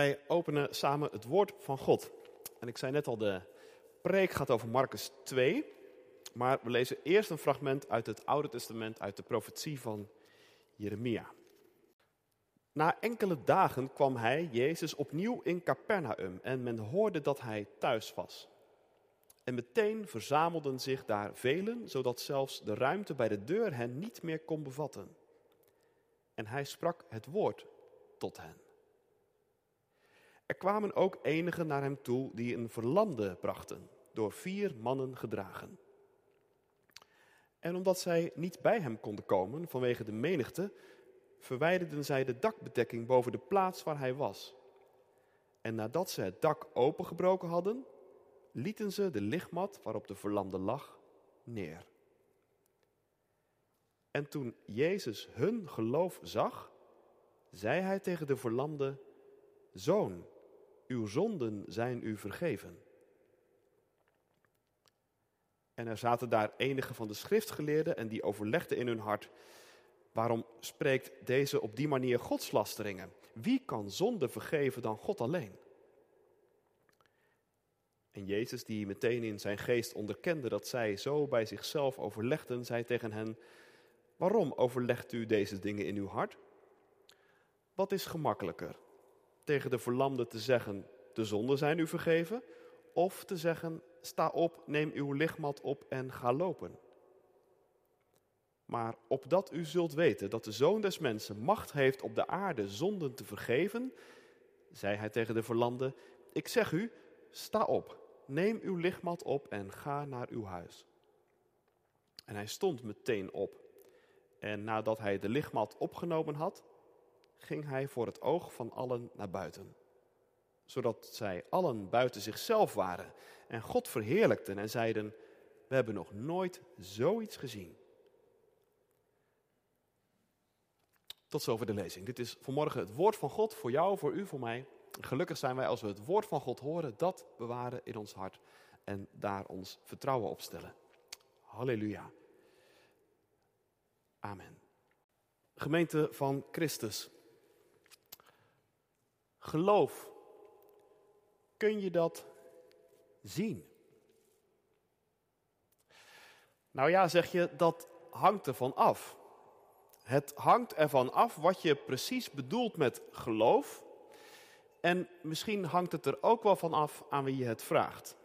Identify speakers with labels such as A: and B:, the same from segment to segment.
A: Wij openen samen het woord van God. En ik zei net al, de preek gaat over Marcus 2. Maar we lezen eerst een fragment uit het Oude Testament, uit de profetie van Jeremia. Na enkele dagen kwam hij, Jezus, opnieuw in Capernaum en men hoorde dat hij thuis was. En meteen verzamelden zich daar velen, zodat zelfs de ruimte bij de deur hen niet meer kon bevatten. En hij sprak het woord tot hen. Er kwamen ook enigen naar hem toe die een verlamde brachten, door vier mannen gedragen. En omdat zij niet bij hem konden komen vanwege de menigte, verwijderden zij de dakbedekking boven de plaats waar hij was. En nadat ze het dak opengebroken hadden, lieten ze de lichtmat waarop de verlamde lag neer. En toen Jezus hun geloof zag, zei hij tegen de verlamde: Zoon, uw zonden zijn u vergeven. En er zaten daar enige van de schriftgeleerden en die overlegden in hun hart: waarom spreekt deze op die manier godslasteringen? Wie kan zonde vergeven dan God alleen? En Jezus, die meteen in zijn geest onderkende dat zij zo bij zichzelf overlegden, zei tegen hen: Waarom overlegt u deze dingen in uw hart? Wat is gemakkelijker? Tegen de verlamde te zeggen: De zonden zijn u vergeven? Of te zeggen: Sta op, neem uw lichtmat op en ga lopen. Maar opdat u zult weten dat de zoon des mensen macht heeft op de aarde zonden te vergeven, zei hij tegen de verlamde: Ik zeg u, sta op, neem uw lichtmat op en ga naar uw huis. En hij stond meteen op. En nadat hij de lichtmat opgenomen had, ging hij voor het oog van allen naar buiten. Zodat zij allen buiten zichzelf waren en God verheerlijkten en zeiden: We hebben nog nooit zoiets gezien. Tot zover de lezing. Dit is vanmorgen het woord van God voor jou, voor u, voor mij. Gelukkig zijn wij als we het woord van God horen, dat bewaren in ons hart en daar ons vertrouwen op stellen. Halleluja. Amen. Gemeente van Christus. Geloof. Kun je dat zien? Nou ja, zeg je, dat hangt ervan af. Het hangt ervan af wat je precies bedoelt met geloof. En misschien hangt het er ook wel van af aan wie je het vraagt.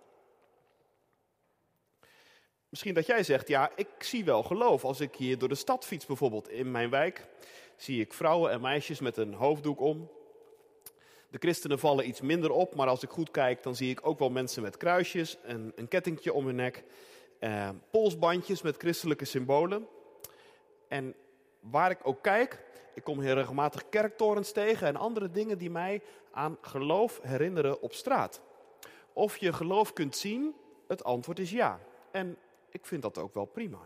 A: Misschien dat jij zegt, ja, ik zie wel geloof. Als ik hier door de stad fiets bijvoorbeeld in mijn wijk, zie ik vrouwen en meisjes met een hoofddoek om. De christenen vallen iets minder op, maar als ik goed kijk, dan zie ik ook wel mensen met kruisjes en een kettingje om hun nek. Eh, polsbandjes met christelijke symbolen. En waar ik ook kijk, ik kom heel regelmatig kerktorens tegen en andere dingen die mij aan geloof herinneren op straat. Of je geloof kunt zien, het antwoord is ja. En ik vind dat ook wel prima.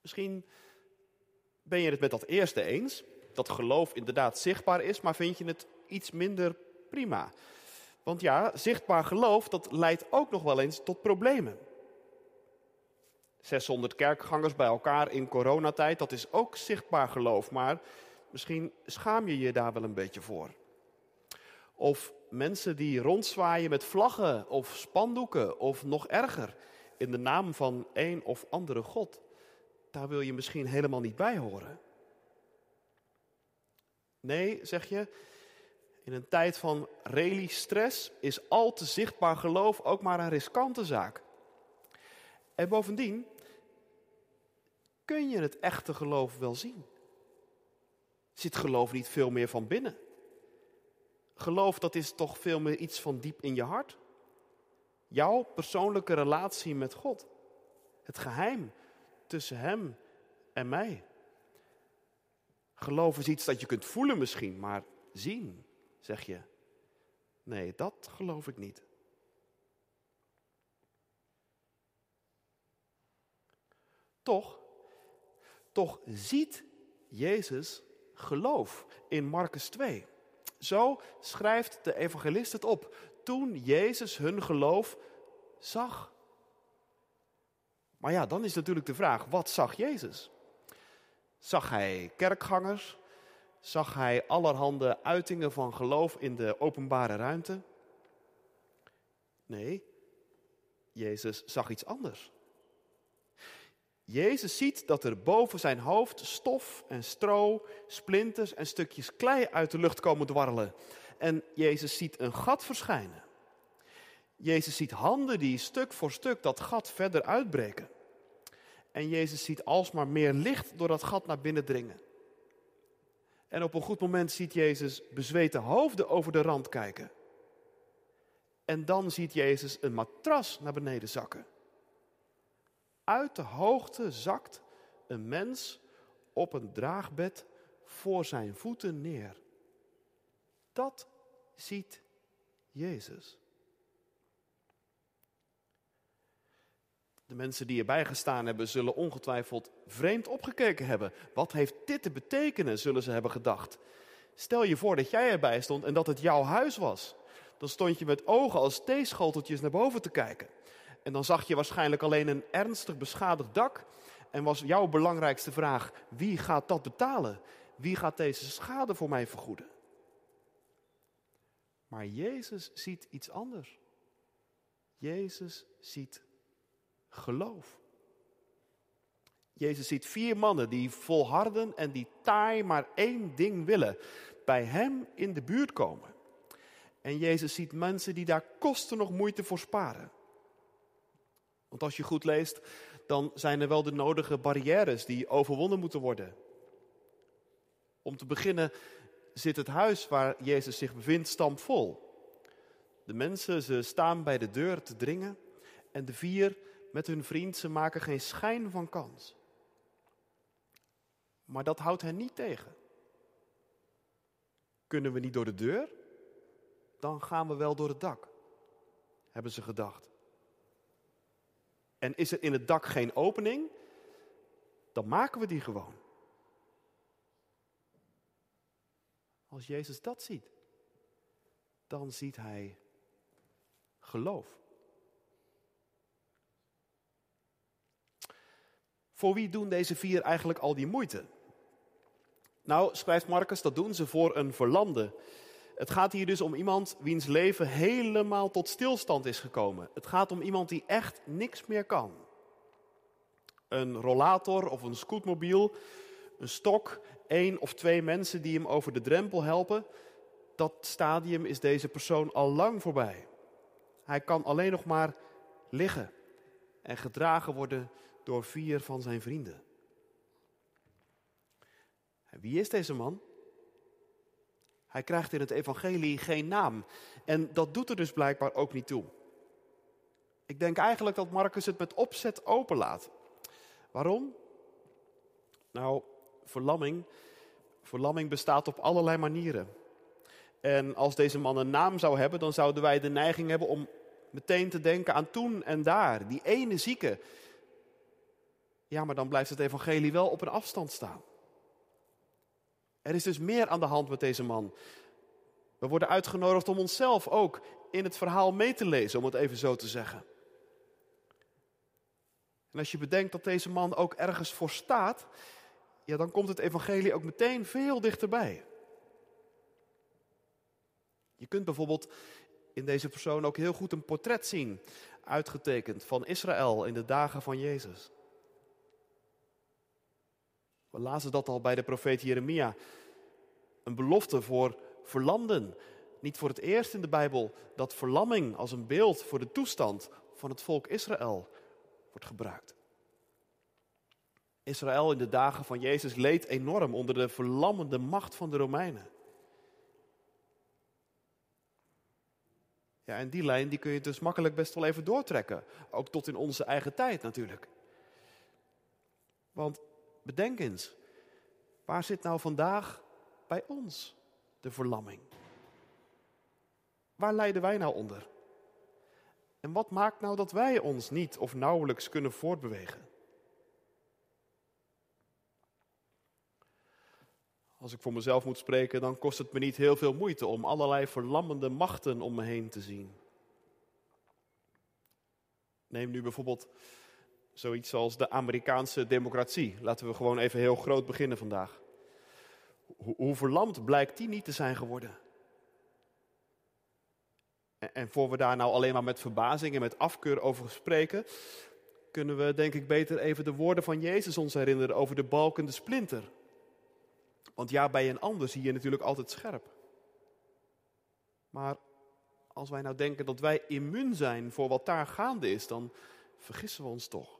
A: Misschien ben je het met dat eerste eens, dat geloof inderdaad zichtbaar is, maar vind je het iets minder prima. Want ja, zichtbaar geloof, dat leidt ook nog wel eens tot problemen. 600 kerkgangers bij elkaar in coronatijd, dat is ook zichtbaar geloof, maar misschien schaam je je daar wel een beetje voor. Of mensen die rondzwaaien met vlaggen of spandoeken of nog erger, in de naam van een of andere God. Daar wil je misschien helemaal niet bij horen. Nee, zeg je, in een tijd van rally-stress is al te zichtbaar geloof ook maar een riskante zaak. En bovendien kun je het echte geloof wel zien. Zit geloof niet veel meer van binnen? Geloof, dat is toch veel meer iets van diep in je hart. Jouw persoonlijke relatie met God. Het geheim tussen Hem en mij. Geloof is iets dat je kunt voelen misschien, maar zien, zeg je. Nee, dat geloof ik niet. Toch, toch ziet Jezus geloof in Marcus 2. Zo schrijft de evangelist het op. Toen Jezus hun geloof zag. Maar ja, dan is natuurlijk de vraag, wat zag Jezus? Zag hij kerkgangers? Zag hij allerhande uitingen van geloof in de openbare ruimte? Nee, Jezus zag iets anders. Jezus ziet dat er boven zijn hoofd stof en stro, splinters en stukjes klei uit de lucht komen dwarrelen. En Jezus ziet een gat verschijnen. Jezus ziet handen die stuk voor stuk dat gat verder uitbreken. En Jezus ziet alsmaar meer licht door dat gat naar binnen dringen. En op een goed moment ziet Jezus bezweten hoofden over de rand kijken. En dan ziet Jezus een matras naar beneden zakken. Uit de hoogte zakt een mens op een draagbed voor zijn voeten neer. Dat ziet Jezus. De mensen die erbij gestaan hebben, zullen ongetwijfeld vreemd opgekeken hebben. Wat heeft dit te betekenen, zullen ze hebben gedacht. Stel je voor dat jij erbij stond en dat het jouw huis was. Dan stond je met ogen als theeschoteltjes naar boven te kijken. En dan zag je waarschijnlijk alleen een ernstig beschadigd dak. En was jouw belangrijkste vraag: wie gaat dat betalen? Wie gaat deze schade voor mij vergoeden? Maar Jezus ziet iets anders. Jezus ziet geloof. Jezus ziet vier mannen die volharden en die taai maar één ding willen: bij Hem in de buurt komen. En Jezus ziet mensen die daar kosten nog moeite voor sparen. Want als je goed leest, dan zijn er wel de nodige barrières die overwonnen moeten worden. Om te beginnen zit het huis waar Jezus zich bevindt stampvol. De mensen, ze staan bij de deur te dringen en de vier met hun vriend, ze maken geen schijn van kans. Maar dat houdt hen niet tegen. Kunnen we niet door de deur? Dan gaan we wel door het dak, hebben ze gedacht. En is er in het dak geen opening? Dan maken we die gewoon. Als Jezus dat ziet, dan ziet hij geloof. Voor wie doen deze vier eigenlijk al die moeite? Nou, schrijft Marcus, dat doen ze voor een verlamde. Het gaat hier dus om iemand wiens leven helemaal tot stilstand is gekomen. Het gaat om iemand die echt niks meer kan. Een rollator of een scootmobiel, een stok, één of twee mensen die hem over de drempel helpen. Dat stadium is deze persoon al lang voorbij. Hij kan alleen nog maar liggen en gedragen worden door vier van zijn vrienden. En wie is deze man? Hij krijgt in het evangelie geen naam. En dat doet er dus blijkbaar ook niet toe. Ik denk eigenlijk dat Marcus het met opzet openlaat. Waarom? Nou, verlamming, verlamming bestaat op allerlei manieren. En als deze man een naam zou hebben, dan zouden wij de neiging hebben om meteen te denken aan toen en daar. Die ene zieke ja, maar dan blijft het evangelie wel op een afstand staan. Er is dus meer aan de hand met deze man. We worden uitgenodigd om onszelf ook in het verhaal mee te lezen, om het even zo te zeggen. En als je bedenkt dat deze man ook ergens voor staat, ja, dan komt het evangelie ook meteen veel dichterbij. Je kunt bijvoorbeeld in deze persoon ook heel goed een portret zien, uitgetekend van Israël in de dagen van Jezus. We lazen dat al bij de profeet Jeremia. Een belofte voor verlamden. Niet voor het eerst in de Bijbel dat verlamming als een beeld voor de toestand van het volk Israël wordt gebruikt. Israël in de dagen van Jezus leed enorm onder de verlammende macht van de Romeinen. Ja, en die lijn die kun je dus makkelijk best wel even doortrekken. Ook tot in onze eigen tijd natuurlijk. Want Bedenk eens, waar zit nou vandaag bij ons de verlamming? Waar lijden wij nou onder? En wat maakt nou dat wij ons niet of nauwelijks kunnen voortbewegen? Als ik voor mezelf moet spreken, dan kost het me niet heel veel moeite om allerlei verlammende machten om me heen te zien. Neem nu bijvoorbeeld Zoiets als de Amerikaanse democratie. Laten we gewoon even heel groot beginnen vandaag. Hoe, verlamd blijkt die niet te zijn geworden? En, en voor we daar nou alleen maar met verbazing en met afkeur over spreken, kunnen we denk ik beter even de woorden van Jezus ons herinneren over de balkende splinter. Want ja, bij een ander zie je natuurlijk altijd scherp. Maar als wij nou denken dat wij immuun zijn voor wat daar gaande is, dan vergissen we ons toch.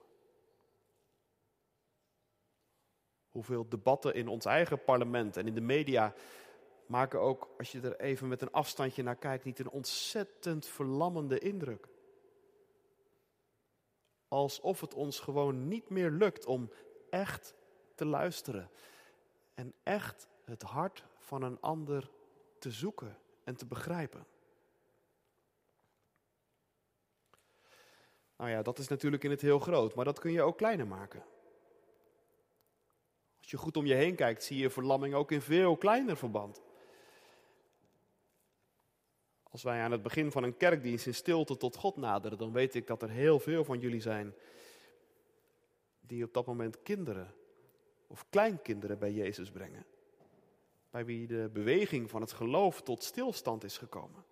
A: Hoeveel debatten in ons eigen parlement en in de media maken ook, als je er even met een afstandje naar kijkt, niet een ontzettend verlammende indruk. Alsof het ons gewoon niet meer lukt om echt te luisteren en echt het hart van een ander te zoeken en te begrijpen. Nou ja, dat is natuurlijk in het heel groot, maar dat kun je ook kleiner maken. Als je goed om je heen kijkt, zie je verlamming ook in veel kleiner verband. Als wij aan het begin van een kerkdienst in stilte tot God naderen, dan weet ik dat er heel veel van jullie zijn die op dat moment kinderen of kleinkinderen bij Jezus brengen. Bij wie de beweging van het geloof tot stilstand is gekomen.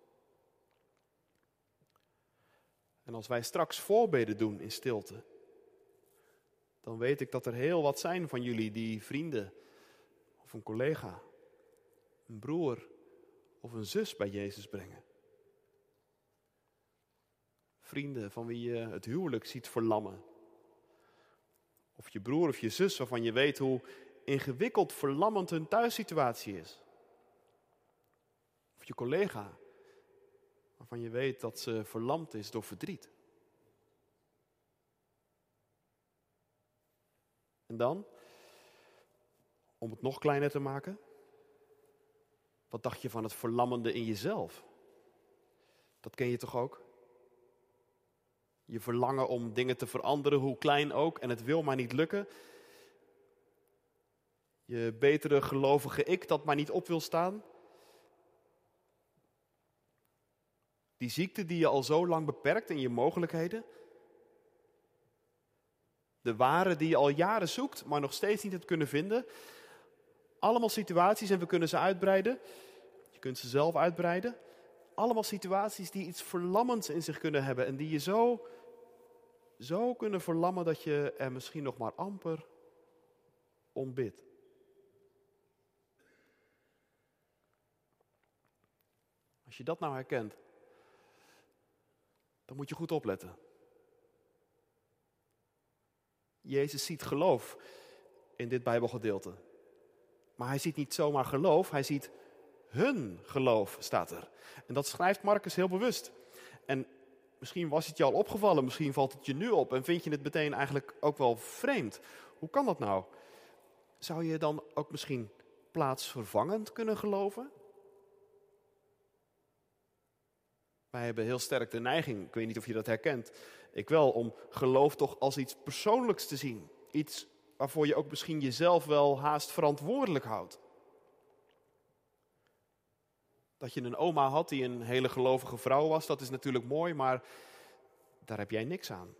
A: En als wij straks voorbeden doen in stilte, dan weet ik dat er heel wat zijn van jullie die vrienden of een collega, een broer of een zus bij Jezus brengen. Vrienden van wie je het huwelijk ziet verlammen. Of je broer of je zus waarvan je weet hoe ingewikkeld verlammend hun thuissituatie is. Of je collega waarvan je weet dat ze verlamd is door verdriet. En dan, om het nog kleiner te maken, wat dacht je van het verlammende in jezelf? Dat ken je toch ook? Je verlangen om dingen te veranderen, hoe klein ook, en het wil maar niet lukken. Je betere gelovige ik dat maar niet op wil staan. Die ziekte die je al zo lang beperkt in je mogelijkheden. De ware die je al jaren zoekt, maar nog steeds niet hebt kunnen vinden. Allemaal situaties en we kunnen ze uitbreiden. Je kunt ze zelf uitbreiden. Allemaal situaties die iets verlammends in zich kunnen hebben en die je zo, zo kunnen verlammen dat je er misschien nog maar amper om bidt. Als je dat nou herkent, dan moet je goed opletten. Jezus ziet geloof in dit Bijbelgedeelte. Maar hij ziet niet zomaar geloof, hij ziet hun geloof, staat er. En dat schrijft Marcus heel bewust. En misschien was het je al opgevallen, misschien valt het je nu op en vind je het meteen eigenlijk ook wel vreemd. Hoe kan dat nou? Zou je dan ook misschien plaatsvervangend kunnen geloven? Wij hebben heel sterk de neiging, ik weet niet of je dat herkent, ik wel, om geloof toch als iets persoonlijks te zien. Iets waarvoor je ook misschien jezelf wel haast verantwoordelijk houdt. Dat je een oma had die een hele gelovige vrouw was, dat is natuurlijk mooi, maar daar heb jij niks aan.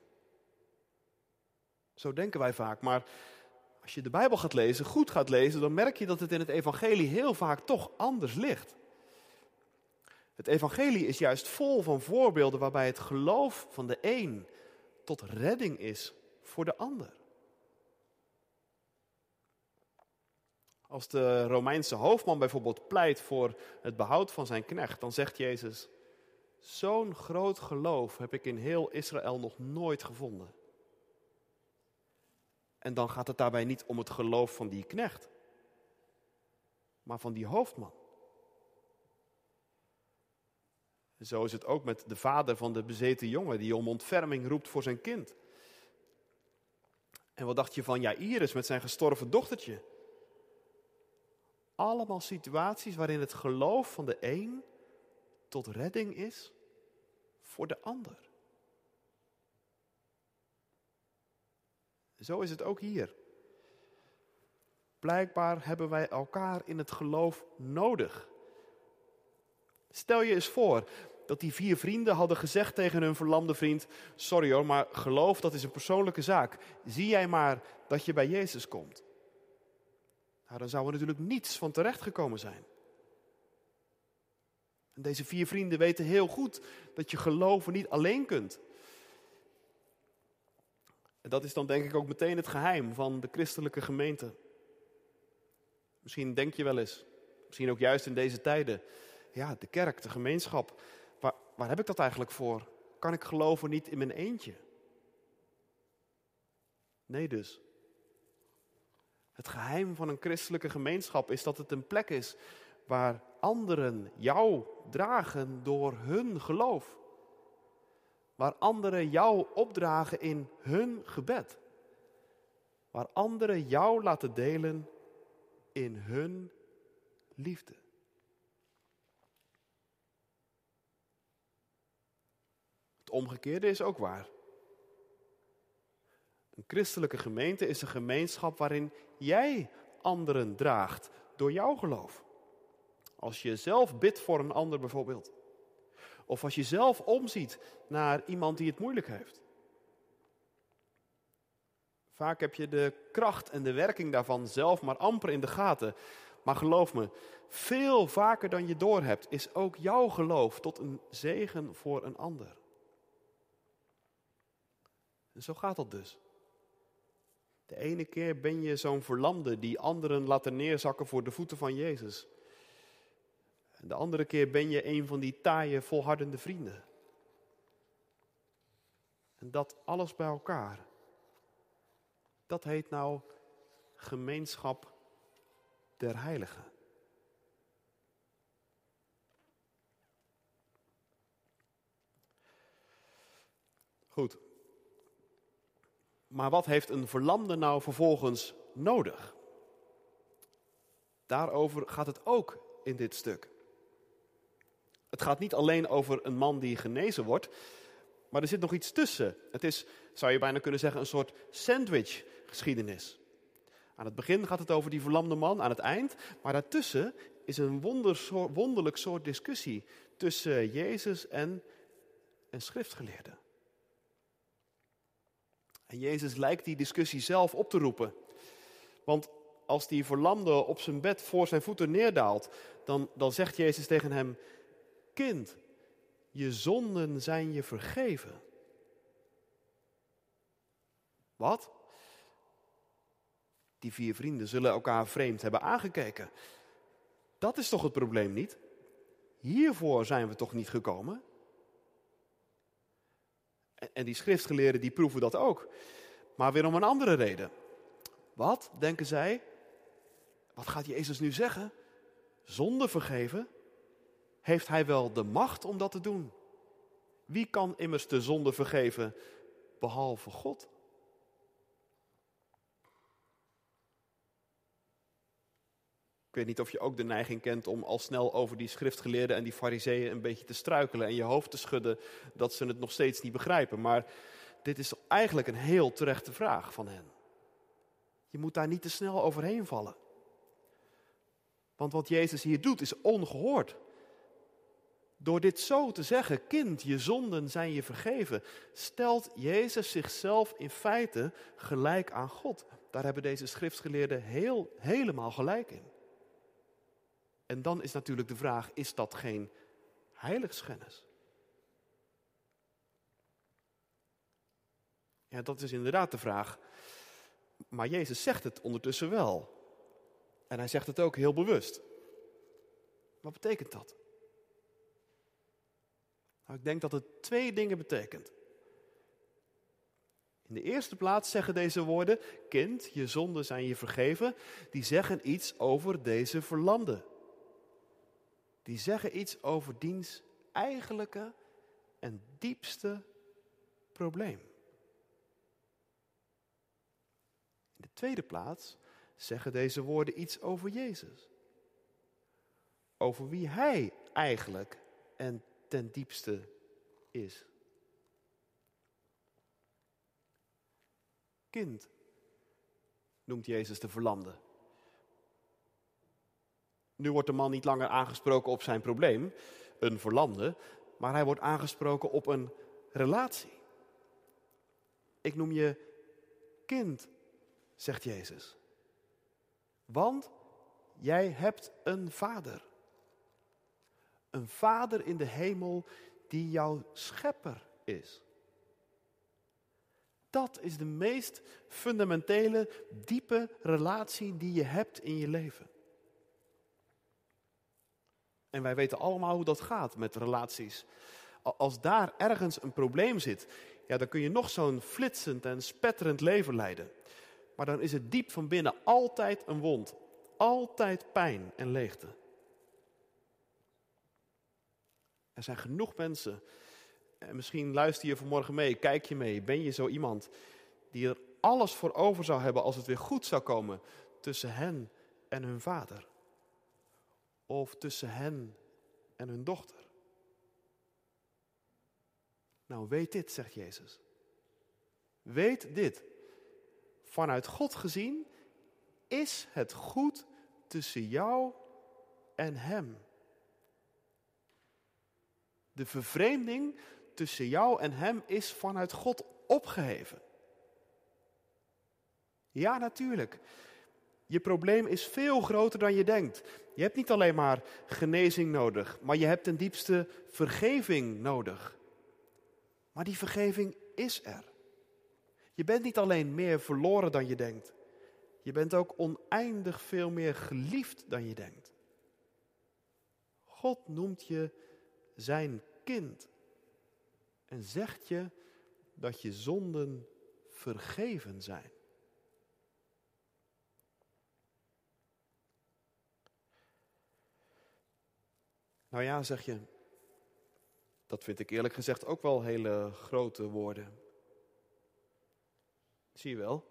A: Zo denken wij vaak, maar als je de Bijbel gaat lezen, goed gaat lezen, dan merk je dat het in het evangelie heel vaak toch anders ligt. Het evangelie is juist vol van voorbeelden waarbij het geloof van de een tot redding is voor de ander. Als de Romeinse hoofdman bijvoorbeeld pleit voor het behoud van zijn knecht, dan zegt Jezus: Zo'n groot geloof heb ik in heel Israël nog nooit gevonden. En dan gaat het daarbij niet om het geloof van die knecht, maar van die hoofdman. Zo is het ook met de vader van de bezeten jongen die om ontferming roept voor zijn kind. En wat dacht je van Jairus met zijn gestorven dochtertje? Allemaal situaties waarin het geloof van de een tot redding is voor de ander. Zo is het ook hier. Blijkbaar hebben wij elkaar in het geloof nodig. Stel je eens voor dat die vier vrienden hadden gezegd tegen hun verlamde vriend: Sorry hoor, maar geloof dat is een persoonlijke zaak. Zie jij maar dat je bij Jezus komt. ja, dan zou er natuurlijk niets van terecht gekomen zijn. En deze vier vrienden weten heel goed dat je geloven niet alleen kunt. En dat is dan denk ik ook meteen het geheim van de christelijke gemeente. Misschien denk je wel eens, misschien ook juist in deze tijden, ja, de kerk, de gemeenschap, waar, heb ik dat eigenlijk voor? Kan ik geloven niet in mijn eentje? Nee dus. Het geheim van een christelijke gemeenschap is dat het een plek is waar anderen jou dragen door hun geloof. Waar anderen jou opdragen in hun gebed. Waar anderen jou laten delen in hun liefde. Omgekeerde is ook waar. Een christelijke gemeente is een gemeenschap waarin jij anderen draagt door jouw geloof. Als je zelf bidt voor een ander bijvoorbeeld. Of als je zelf omziet naar iemand die het moeilijk heeft. Vaak heb je de kracht en de werking daarvan zelf maar amper in de gaten. Maar geloof me, veel vaker dan je doorhebt, is ook jouw geloof tot een zegen voor een ander. En zo gaat dat dus. De ene keer ben je zo'n verlamde die anderen laten neerzakken voor de voeten van Jezus. En de andere keer ben je een van die taaie, volhardende vrienden. En dat alles bij elkaar. Dat heet nou gemeenschap der heiligen. Goed. Maar wat heeft een verlamde nou vervolgens nodig? Daarover gaat het ook in dit stuk. Het gaat niet alleen over een man die genezen wordt, maar er zit nog iets tussen. Het is, zou je bijna kunnen zeggen, een soort sandwich-geschiedenis. Aan het begin gaat het over die verlamde man, aan het eind, maar daartussen is een wonderlijk soort discussie tussen Jezus en een schriftgeleerde. En Jezus lijkt die discussie zelf op te roepen. Want als die verlamde op zijn bed voor zijn voeten neerdaalt, dan, dan zegt Jezus tegen hem: Kind, je zonden zijn je vergeven. Wat? Die vier vrienden zullen elkaar vreemd hebben aangekeken. Dat is toch het probleem niet? Hiervoor zijn we toch niet gekomen? En die schriftgeleerden die proeven dat ook. Maar weer om een andere reden. Wat, denken zij? Wat gaat Jezus nu zeggen? Zonde vergeven? Heeft hij wel de macht om dat te doen? Wie kan immers de zonde vergeven behalve God? Ik weet niet of je ook de neiging kent om al snel over die schriftgeleerden en die fariseeën een beetje te struikelen en je hoofd te schudden dat ze het nog steeds niet begrijpen. Maar dit is eigenlijk een heel terechte vraag van hen. Je moet daar niet te snel overheen vallen. Want wat Jezus hier doet is ongehoord. Door dit zo te zeggen, kind, je zonden zijn je vergeven, stelt Jezus zichzelf in feite gelijk aan God. Daar hebben deze schriftgeleerden heel, helemaal gelijk in. En dan is natuurlijk de vraag, is dat geen heiligschennis? Ja, dat is inderdaad de vraag. Maar Jezus zegt het ondertussen wel. En hij zegt het ook heel bewust. Wat betekent dat? Nou, ik denk dat het twee dingen betekent. In de eerste plaats zeggen deze woorden, kind, je zonden zijn je vergeven, die zeggen iets over deze verlamde die zeggen iets over diens eigenlijke en diepste probleem. In de tweede plaats zeggen deze woorden iets over Jezus. Over wie Hij eigenlijk en ten diepste is. Kind noemt Jezus de verlamde. Nu wordt de man niet langer aangesproken op zijn probleem, een verlamde, maar hij wordt aangesproken op een relatie. Ik noem je kind, zegt Jezus. Want Jij hebt een vader. Een vader in de hemel die jouw schepper is. Dat is de meest fundamentele, diepe relatie die je hebt in je leven. En wij weten allemaal hoe dat gaat met relaties. Als daar ergens een probleem zit, ja, dan kun je nog zo'n flitsend en spetterend leven leiden. Maar dan is het diep van binnen altijd een wond. Altijd pijn en leegte. Er zijn genoeg mensen, en misschien luister je vanmorgen mee, kijk je mee, ben je zo iemand die er alles voor over zou hebben als het weer goed zou komen tussen hen en hun vader. Of tussen hen en hun dochter. Nou, weet dit, zegt Jezus. Weet dit. Vanuit God gezien is het goed tussen jou en Hem. De vervreemding tussen jou en Hem is vanuit God opgeheven. Ja, natuurlijk. Je probleem is veel groter dan je denkt. Je hebt niet alleen maar genezing nodig, maar je hebt ten diepste vergeving nodig. Maar die vergeving is er. Je bent niet alleen meer verloren dan je denkt. Je bent ook oneindig veel meer geliefd dan je denkt. God noemt je zijn kind en zegt je dat je zonden vergeven zijn. Nou ja, zeg je, dat vind ik eerlijk gezegd ook wel hele grote woorden. Zie je wel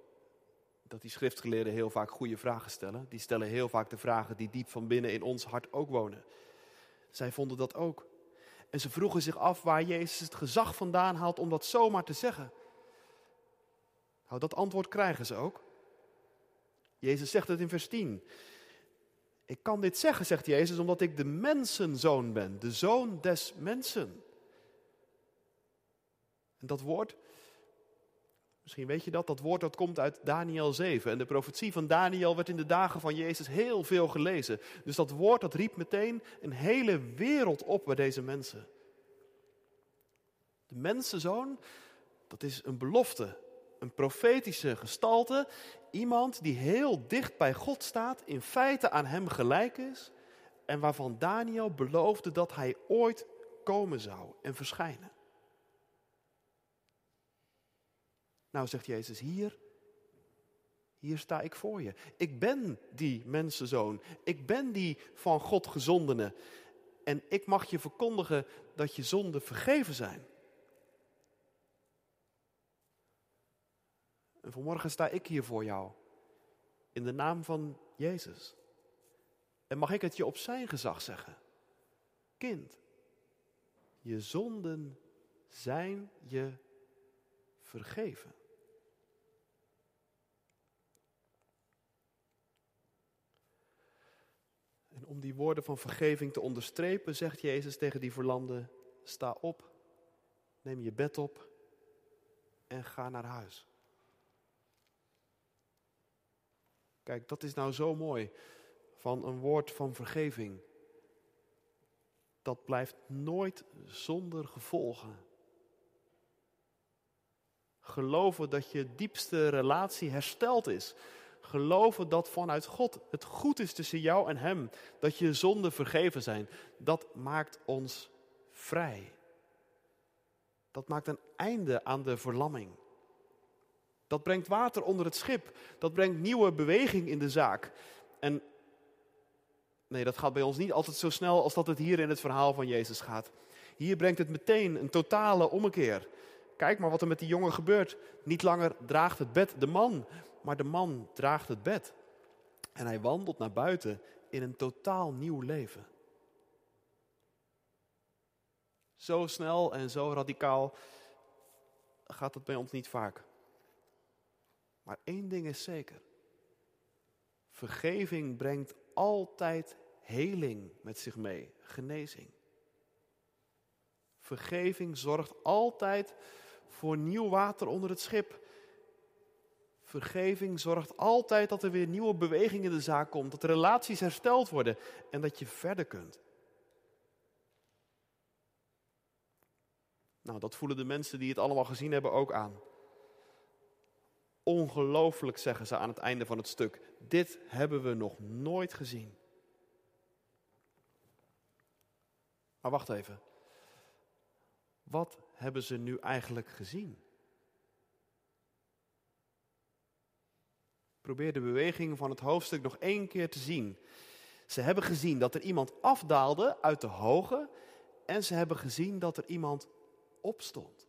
A: dat die schriftgeleerden heel vaak goede vragen stellen. Die stellen heel vaak de vragen die diep van binnen in ons hart ook wonen. Zij vonden dat ook. En ze vroegen zich af waar Jezus het gezag vandaan haalt om dat zomaar te zeggen. Nou, dat antwoord krijgen ze ook. Jezus zegt het in vers 10. Ik kan dit zeggen, zegt Jezus, omdat ik de mensenzoon ben, de zoon des mensen. En dat woord, misschien weet je dat, dat woord dat komt uit Daniel 7. En de profetie van Daniel werd in de dagen van Jezus heel veel gelezen. Dus dat woord dat riep meteen een hele wereld op bij deze mensen. De mensenzoon, dat is een belofte, een profetische gestalte. Iemand die heel dicht bij God staat, in feite aan hem gelijk is. En waarvan Daniel beloofde dat hij ooit komen zou en verschijnen. Nou, zegt Jezus, hier, hier sta ik voor je. Ik ben die mensenzoon. Ik ben die van God gezondene. En ik mag je verkondigen dat je zonden vergeven zijn. En vanmorgen sta ik hier voor jou. In de naam van Jezus. En mag ik het je op zijn gezag zeggen? Kind, je zonden zijn je vergeven. En om die woorden van vergeving te onderstrepen, zegt Jezus tegen die verlanden: sta op, neem je bed op en ga naar huis. Kijk, dat is nou zo mooi van een woord van vergeving. Dat blijft nooit zonder gevolgen. Geloven dat je diepste relatie hersteld is. Geloven dat vanuit God het goed is tussen jou en Hem. Dat je zonden vergeven zijn. Dat maakt ons vrij. Dat maakt een einde aan de verlamming. Dat brengt water onder het schip. Dat brengt nieuwe beweging in de zaak. En nee, dat gaat bij ons niet altijd zo snel als dat het hier in het verhaal van Jezus gaat. Hier brengt het meteen een totale ommekeer. Kijk maar wat er met die jongen gebeurt. Niet langer draagt het bed de man, maar de man draagt het bed. En hij wandelt naar buiten in een totaal nieuw leven. Zo snel en zo radicaal gaat het bij ons niet vaak. Maar één ding is zeker. Vergeving brengt altijd heling met zich mee, genezing. Vergeving zorgt altijd voor nieuw water onder het schip. Vergeving zorgt altijd dat er weer nieuwe beweging in de zaak komt, dat de relaties hersteld worden en dat je verder kunt. Nou, dat voelen de mensen die het allemaal gezien hebben ook aan. Ongelooflijk zeggen ze aan het einde van het stuk. Dit hebben we nog nooit gezien. Maar wacht even. Wat hebben ze nu eigenlijk gezien? Probeer de beweging van het hoofdstuk nog één keer te zien. Ze hebben gezien dat er iemand afdaalde uit de hoge en ze hebben gezien dat er iemand opstond.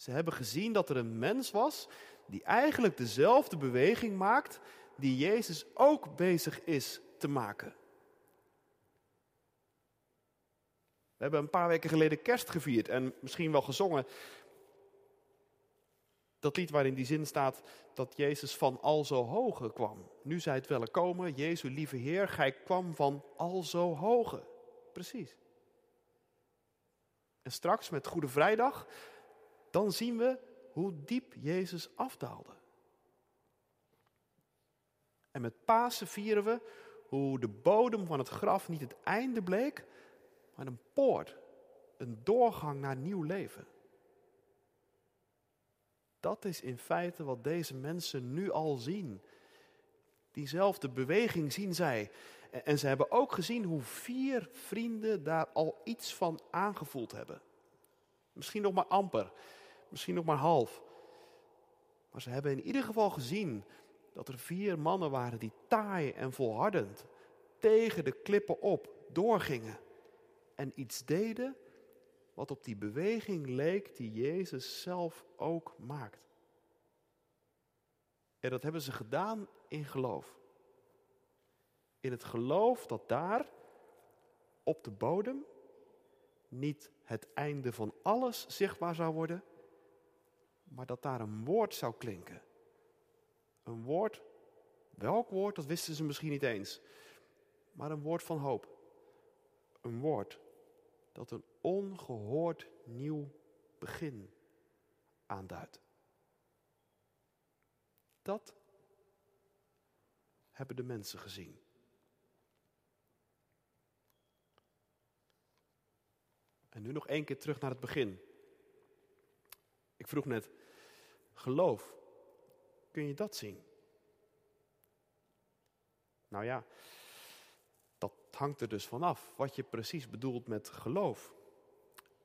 A: Ze hebben gezien dat er een mens was die eigenlijk dezelfde beweging maakt die Jezus ook bezig is te maken. We hebben een paar weken geleden kerst gevierd en misschien wel gezongen. Dat lied waarin die zin staat dat Jezus van al zo hoge kwam. Nu zij het willen komen, Jezus lieve Heer, gij kwam van al zo hoge. Precies. En straks met Goede Vrijdag, dan zien we hoe diep Jezus afdaalde. En met Pasen vieren we hoe de bodem van het graf niet het einde bleek, maar een poort, een doorgang naar nieuw leven. Dat is in feite wat deze mensen nu al zien. Diezelfde beweging zien zij. En ze hebben ook gezien hoe vier vrienden daar al iets van aangevoeld hebben. Misschien nog maar amper, misschien nog maar half. Maar ze hebben in ieder geval gezien dat er vier mannen waren die taai en volhardend tegen de klippen op doorgingen. En iets deden wat op die beweging leek die Jezus zelf ook maakt. En dat hebben ze gedaan in geloof. In het geloof dat daar op de bodem niet het einde van alles zichtbaar zou worden, maar dat daar een woord zou klinken. Een woord, welk woord, dat wisten ze misschien niet eens, maar een woord van hoop. Een woord dat een ongehoord nieuw begin aanduidt. Dat hebben de mensen gezien. En nu nog één keer terug naar het begin. Ik vroeg net, geloof, kun je dat zien? Nou ja, dat hangt er dus vanaf wat je precies bedoelt met geloof.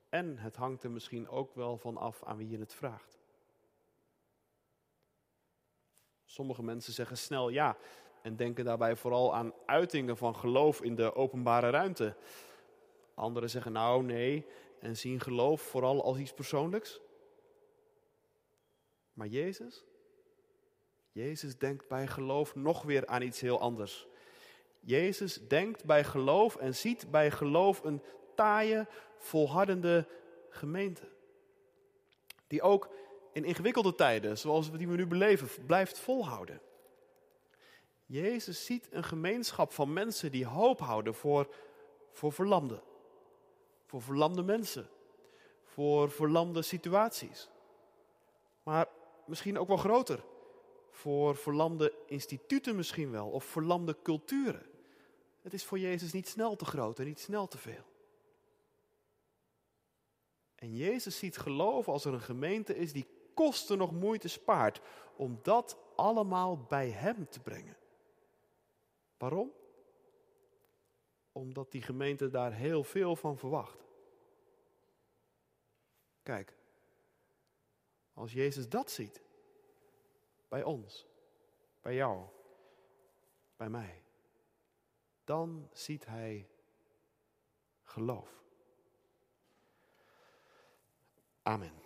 A: En het hangt er misschien ook wel van af aan wie je het vraagt. Sommige mensen zeggen snel ja en denken daarbij vooral aan uitingen van geloof in de openbare ruimte. Anderen zeggen nou nee en zien geloof vooral als iets persoonlijks. Maar Jezus, Jezus denkt bij geloof nog weer aan iets heel anders. Jezus denkt bij geloof en ziet bij geloof een taaie, volhardende gemeente. Die ook in ingewikkelde tijden, zoals die we nu beleven, blijft volhouden. Jezus ziet een gemeenschap van mensen die hoop houden voor, voor verlamden. Voor verlamde mensen. Voor verlamde situaties. Maar misschien ook wel groter. Voor verlamde instituten misschien wel. Of verlamde culturen. Het is voor Jezus niet snel te groot en niet snel te veel. En Jezus ziet geloven als er een gemeente is die kosten nog moeite spaart om dat allemaal bij Hem te brengen. Waarom? Omdat die gemeente daar heel veel van verwacht. Kijk, als Jezus dat ziet, bij ons, bij jou, bij mij, dan ziet Hij geloof. Amen.